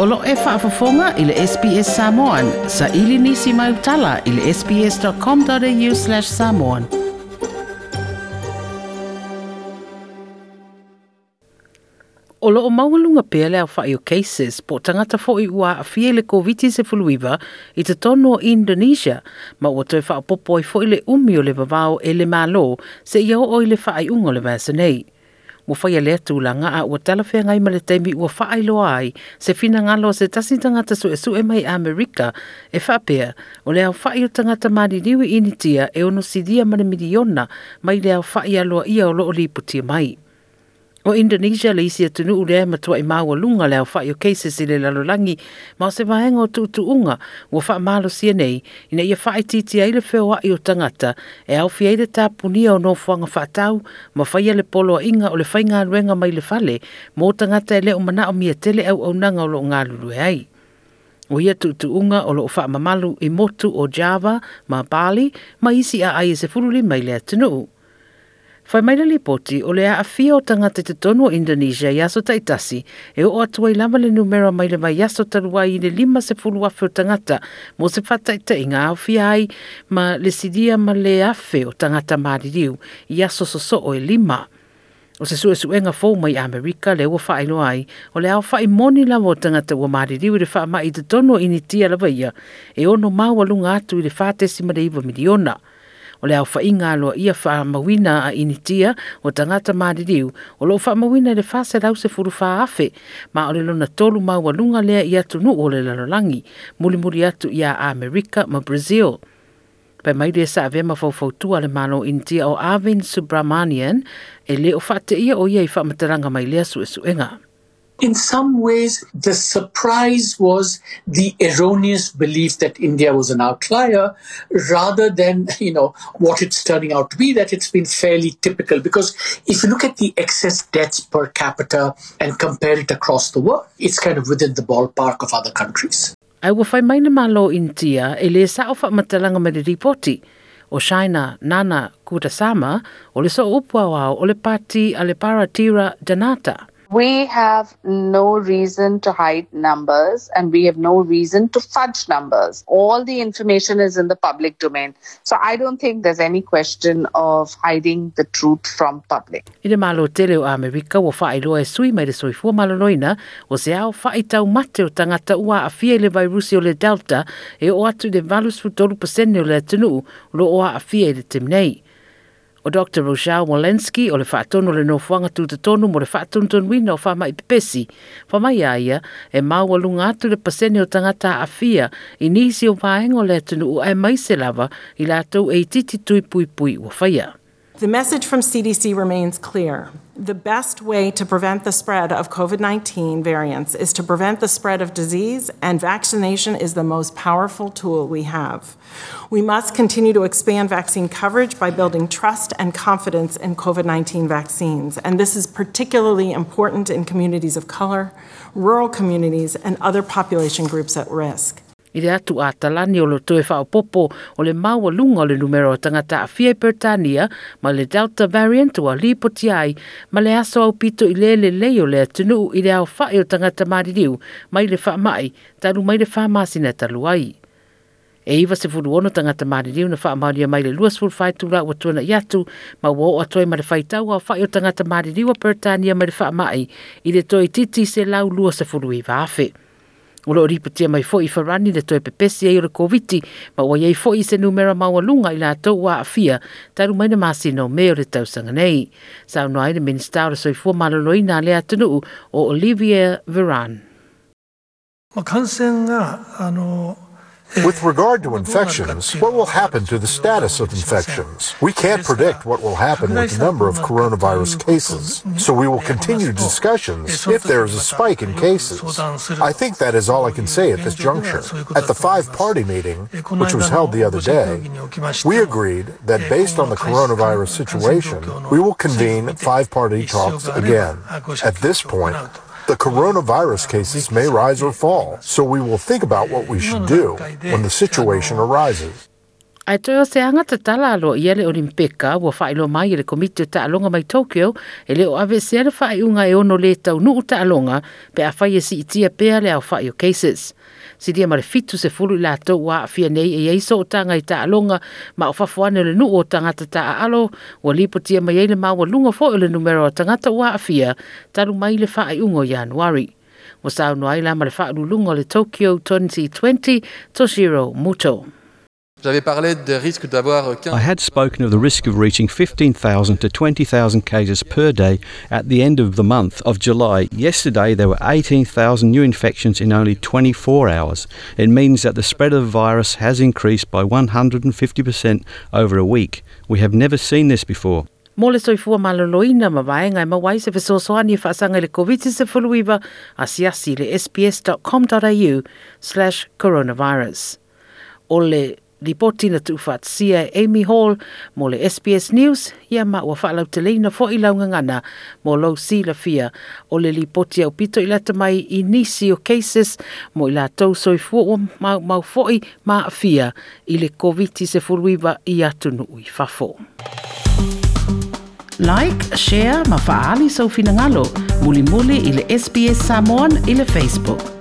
Olo e whaafafonga i le SBS Samoan. Sa ili nisi mai utala i le sbs.com.au slash samoan. O loo maungalunga pēr leo whae o cases po tangata fo i ua a fie le covid se fuluiva i te tono Indonesia ma ua toi whaapopo i fo i le umi o le vavao e le malo se i o i le whae ungo le vasa nei. mo fai le tu la nga a ua tala fea ngai male teimi ua wha ailo ai se fina ngalo se tasi tangata su e su e mai a Amerika e wha pia o le au wha i o tangata maari riwi initia e ono si dia mare miliona mai le au wha i aloa ia o loo li puti mai. O Indonesia le isi atunu ule e matua i maua lunga leo wha i o keise si le lalolangi, ma o se maenga o tutu unga ua wha malo si anei, ina ia wha i titi aile whewa i o tangata, e au fi aile tā punia o nofuanga wha tau, ma wha ia le polo a inga o le whainga ruenga mai le fale, mo o tangata e leo mana o mia tele au au nanga o lo ngā lulu hei. O ia tutu unga o lo o wha mamalu i motu o Java, ma Bali, ma isi a aie se fululi mai le atunuu. Fai maila li poti o lea a fia o tangata te tonu o Indonesia yaso taitasi e o atuai lama le numera maila mai yaso talua i le lima se fulu afe o tangata mo se fata i inga au fia ai ma le sidia ma le afe o tangata maririu i yaso soso o e lima. O se sue suenga fō mai Amerika le ua whaelo ai o le au whae moni la o tangata ua maririu i le whaama i te tonu o initia la vaya e ono maua lunga atu i le fātesi ma le iwa miliona o le aofaʻiga loa ia faamauina a initia ua tagata maliliu o loo faamauina i le faselausefulufā afe ma o le lona tolu maualuga lea i atu nuu o le lalolagi mulimuli atu iā amerika ma brazil pe mai le sa ave mafaufautua ale malo initia o avin subramanian e le o ia o ia i faamataraga mai lea suʻesuʻega su In some ways, the surprise was the erroneous belief that India was an outlier rather than, you know, what it's turning out to be, that it's been fairly typical. Because if you look at the excess deaths per capita and compare it across the world, it's kind of within the ballpark of other countries. I wa fai maina malo in tia Elisa le sa ofa matalanga ma o China Nana Kutasama o le Olepati, upua wao o Janata. We have no reason to hide numbers and we have no reason to fudge numbers. All the information is in the public domain. So I don't think there's any question of hiding the truth from public. Ina malo tele o Amerika o whae loa sui mai le soifua maloloina o se ao whae tau mate o tangata ua a fie le vairusi o le Delta e o atu le valus futolu pasene o le atunuu lo oa a fie le timnei. o Dr. Rochelle Walensky o le whaatono le nofuanga tūta tonu mo le whaatono tonu wina o whama i pepesi. Whama i aia e maua lunga atu le pasene o tangata a fia i nisi o whaeng le atunu u ae mai se lava i lātou e i titi tui pui pui ua whaia. The message from CDC remains clear. The best way to prevent the spread of COVID 19 variants is to prevent the spread of disease, and vaccination is the most powerful tool we have. We must continue to expand vaccine coverage by building trust and confidence in COVID 19 vaccines, and this is particularly important in communities of color, rural communities, and other population groups at risk. i le tu atalani o lo toe faopopo o le maualuga o le numero o tagata afia i peretania ma le delta variant ua lipoti ai ma le aso au pito i lē lelei o le atunuu i le aofaʻi o tagata maliliu mai le faamaʻi talu mai le famasina talu ai e 96 tangata maliliu na faamaolia mai le 25tulau ua tuanaʻi atu ma ua oo atu ai ma le faitau aofaʻi o tagata maliliu a peretania mai le faamaʻi i le toe titi se lau afe. O lo ripa tia mai fo'i farani le toe pepesi e ura koviti, ma o iei fo'i se numera maualunga i la tau wa a fia, taru maina masi no meo le tau sanga nei. Sao noa i le minister ora soi fua maloloi na le atunu o Olivia Veran. Ma kansen nga, ano, With regard to infections, what will happen to the status of infections? We can't uh, predict what will happen with the number of coronavirus mm-hmm. cases, mm-hmm. so we will continue discussions if there is a spike in cases. I think that is all I can say at this juncture. At the five-party meeting, which was held the other day, we agreed that based on the coronavirus situation, we will convene five-party talks again. At this point, the coronavirus cases may rise or fall, so we will think about what we should do when the situation arises. Ai toi o se anga te tala alo i ele olimpeka wa whae lo mai ele komite ta alonga mai Tokyo ele o ave se ele whae unga e ono le tau nuu ta alonga pe a whae si itia pea le au whae cases. Si dia mare fitu se fulu i lato wa a fia nei e eiso o tanga i ta alonga ma o fafuane le nuu o tangata ta a alo wa lipo tia mai ele maua lunga fo ele numero o tangata wa a fia talu mai le whae unga i anuari. Wa saunua ila mare whae lulunga le Tokyo 2020 Toshiro Muto. I had spoken of the risk of reaching 15,000 to 20,000 cases per day at the end of the month of July. Yesterday, there were 18,000 new infections in only 24 hours. It means that the spread of the virus has increased by 150% over a week. We have never seen this before. Mo le soifua maloloina ma vaenga e mawai se e whaasanga le COVID-19 se fuluiva asiasi le sbs.com.au slash coronavirus. O ripoti na tuufaatasia amy hall mo le sbs news ia maua faalauteleina foʻi laugagana mo lou silafia o le lipoti aupito i lata mai i nisi o cases mo i latou mau mau maumau foʻi ma afia i le koviti se fuluiva i atu nuu fafo like share ma faaali soufinagalo mulimuli i le sbs samon i le facebook